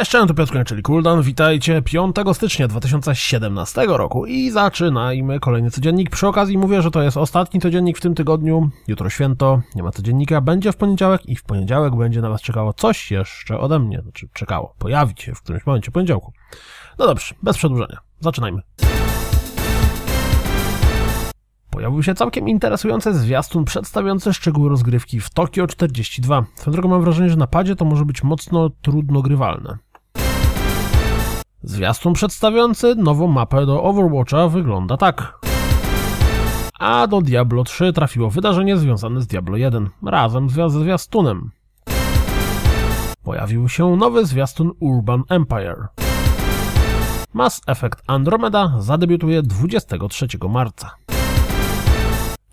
Cześć, to Piotr czyli Kuldan, witajcie 5 stycznia 2017 roku i zaczynajmy kolejny codziennik. Przy okazji mówię, że to jest ostatni codziennik w tym tygodniu, jutro święto, nie ma codziennika, będzie w poniedziałek i w poniedziałek będzie na was czekało coś jeszcze ode mnie, znaczy czekało, pojawi się w którymś momencie poniedziałku. No dobrze, bez przedłużenia, zaczynajmy. Pojawił się całkiem interesujący zwiastun przedstawiający szczegóły rozgrywki w Tokio 42. Swoją drogą mam wrażenie, że na padzie to może być mocno trudno grywalne. Zwiastun przedstawiający nową mapę do Overwatcha wygląda tak. A do Diablo 3 trafiło wydarzenie związane z Diablo 1, razem ze zwiastunem. Pojawił się nowy zwiastun Urban Empire. Mass Effect Andromeda zadebiutuje 23 marca.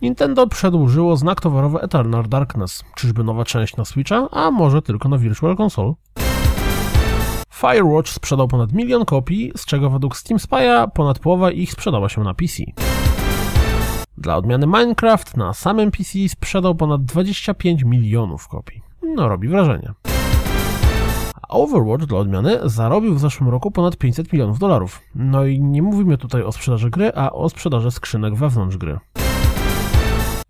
Nintendo przedłużyło znak towarowy Eternal Darkness. Czyżby nowa część na Switcha, a może tylko na Virtual Console? Firewatch sprzedał ponad milion kopii, z czego według Steam Spy'a ponad połowa ich sprzedała się na PC. Dla odmiany Minecraft na samym PC sprzedał ponad 25 milionów kopii. No, robi wrażenie. Overwatch dla odmiany zarobił w zeszłym roku ponad 500 milionów dolarów. No i nie mówimy tutaj o sprzedaży gry, a o sprzedaży skrzynek wewnątrz gry.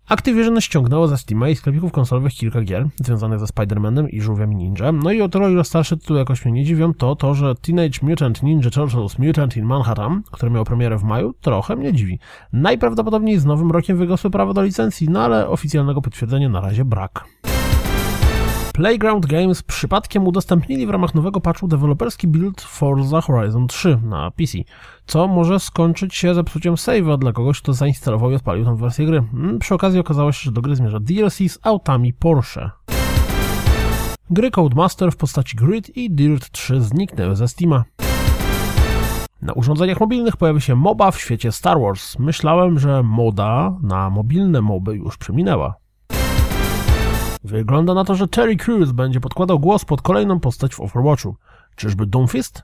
Activision ściągnęło ze Steama i sklepików konsolowych kilka gier związanych ze Spider-Manem i żółwiami ninja. No i o tyle, ile starsze tytuły jakoś mnie nie dziwią, to to, że Teenage Mutant Ninja Turtles Mutant in Manhattan, który miał premierę w maju, trochę mnie dziwi. Najprawdopodobniej z nowym rokiem wygasły prawo do licencji, no ale oficjalnego potwierdzenia na razie brak. Playground Games przypadkiem udostępnili w ramach nowego patchu deweloperski build Forza Horizon 3 na PC, co może skończyć się zepsuciem save'a dla kogoś, kto zainstalował i odpalił tę wersję gry. Mm, przy okazji okazało się, że do gry zmierza DLC z autami Porsche. Gry Codemaster w postaci Grid i Dirt 3 zniknęły ze Steama. Na urządzeniach mobilnych pojawi się MOBA w świecie Star Wars. Myślałem, że moda na mobilne moby już przeminęła. Wygląda na to, że Terry Crews będzie podkładał głos pod kolejną postać w Overwatchu. Czyżby Doomfist?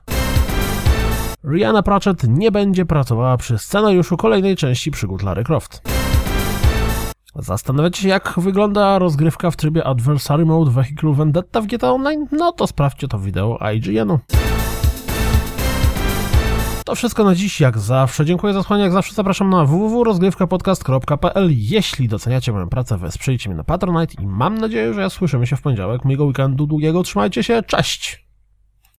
Rihanna Pratchett nie będzie pracowała przy scenariuszu kolejnej części przygód Larry Croft. Zastanawiacie się, jak wygląda rozgrywka w trybie Adversary Mode Vehicle Vendetta w GTA Online? No to sprawdźcie to wideo IGN-u. To wszystko na dziś, jak zawsze. Dziękuję za słuchanie, jak zawsze zapraszam na www.rozgrywkapodcast.pl Jeśli doceniacie moją pracę, wesprzyjcie mnie na Patronite i mam nadzieję, że słyszymy się w poniedziałek. Miłego weekendu długiego, trzymajcie się, cześć!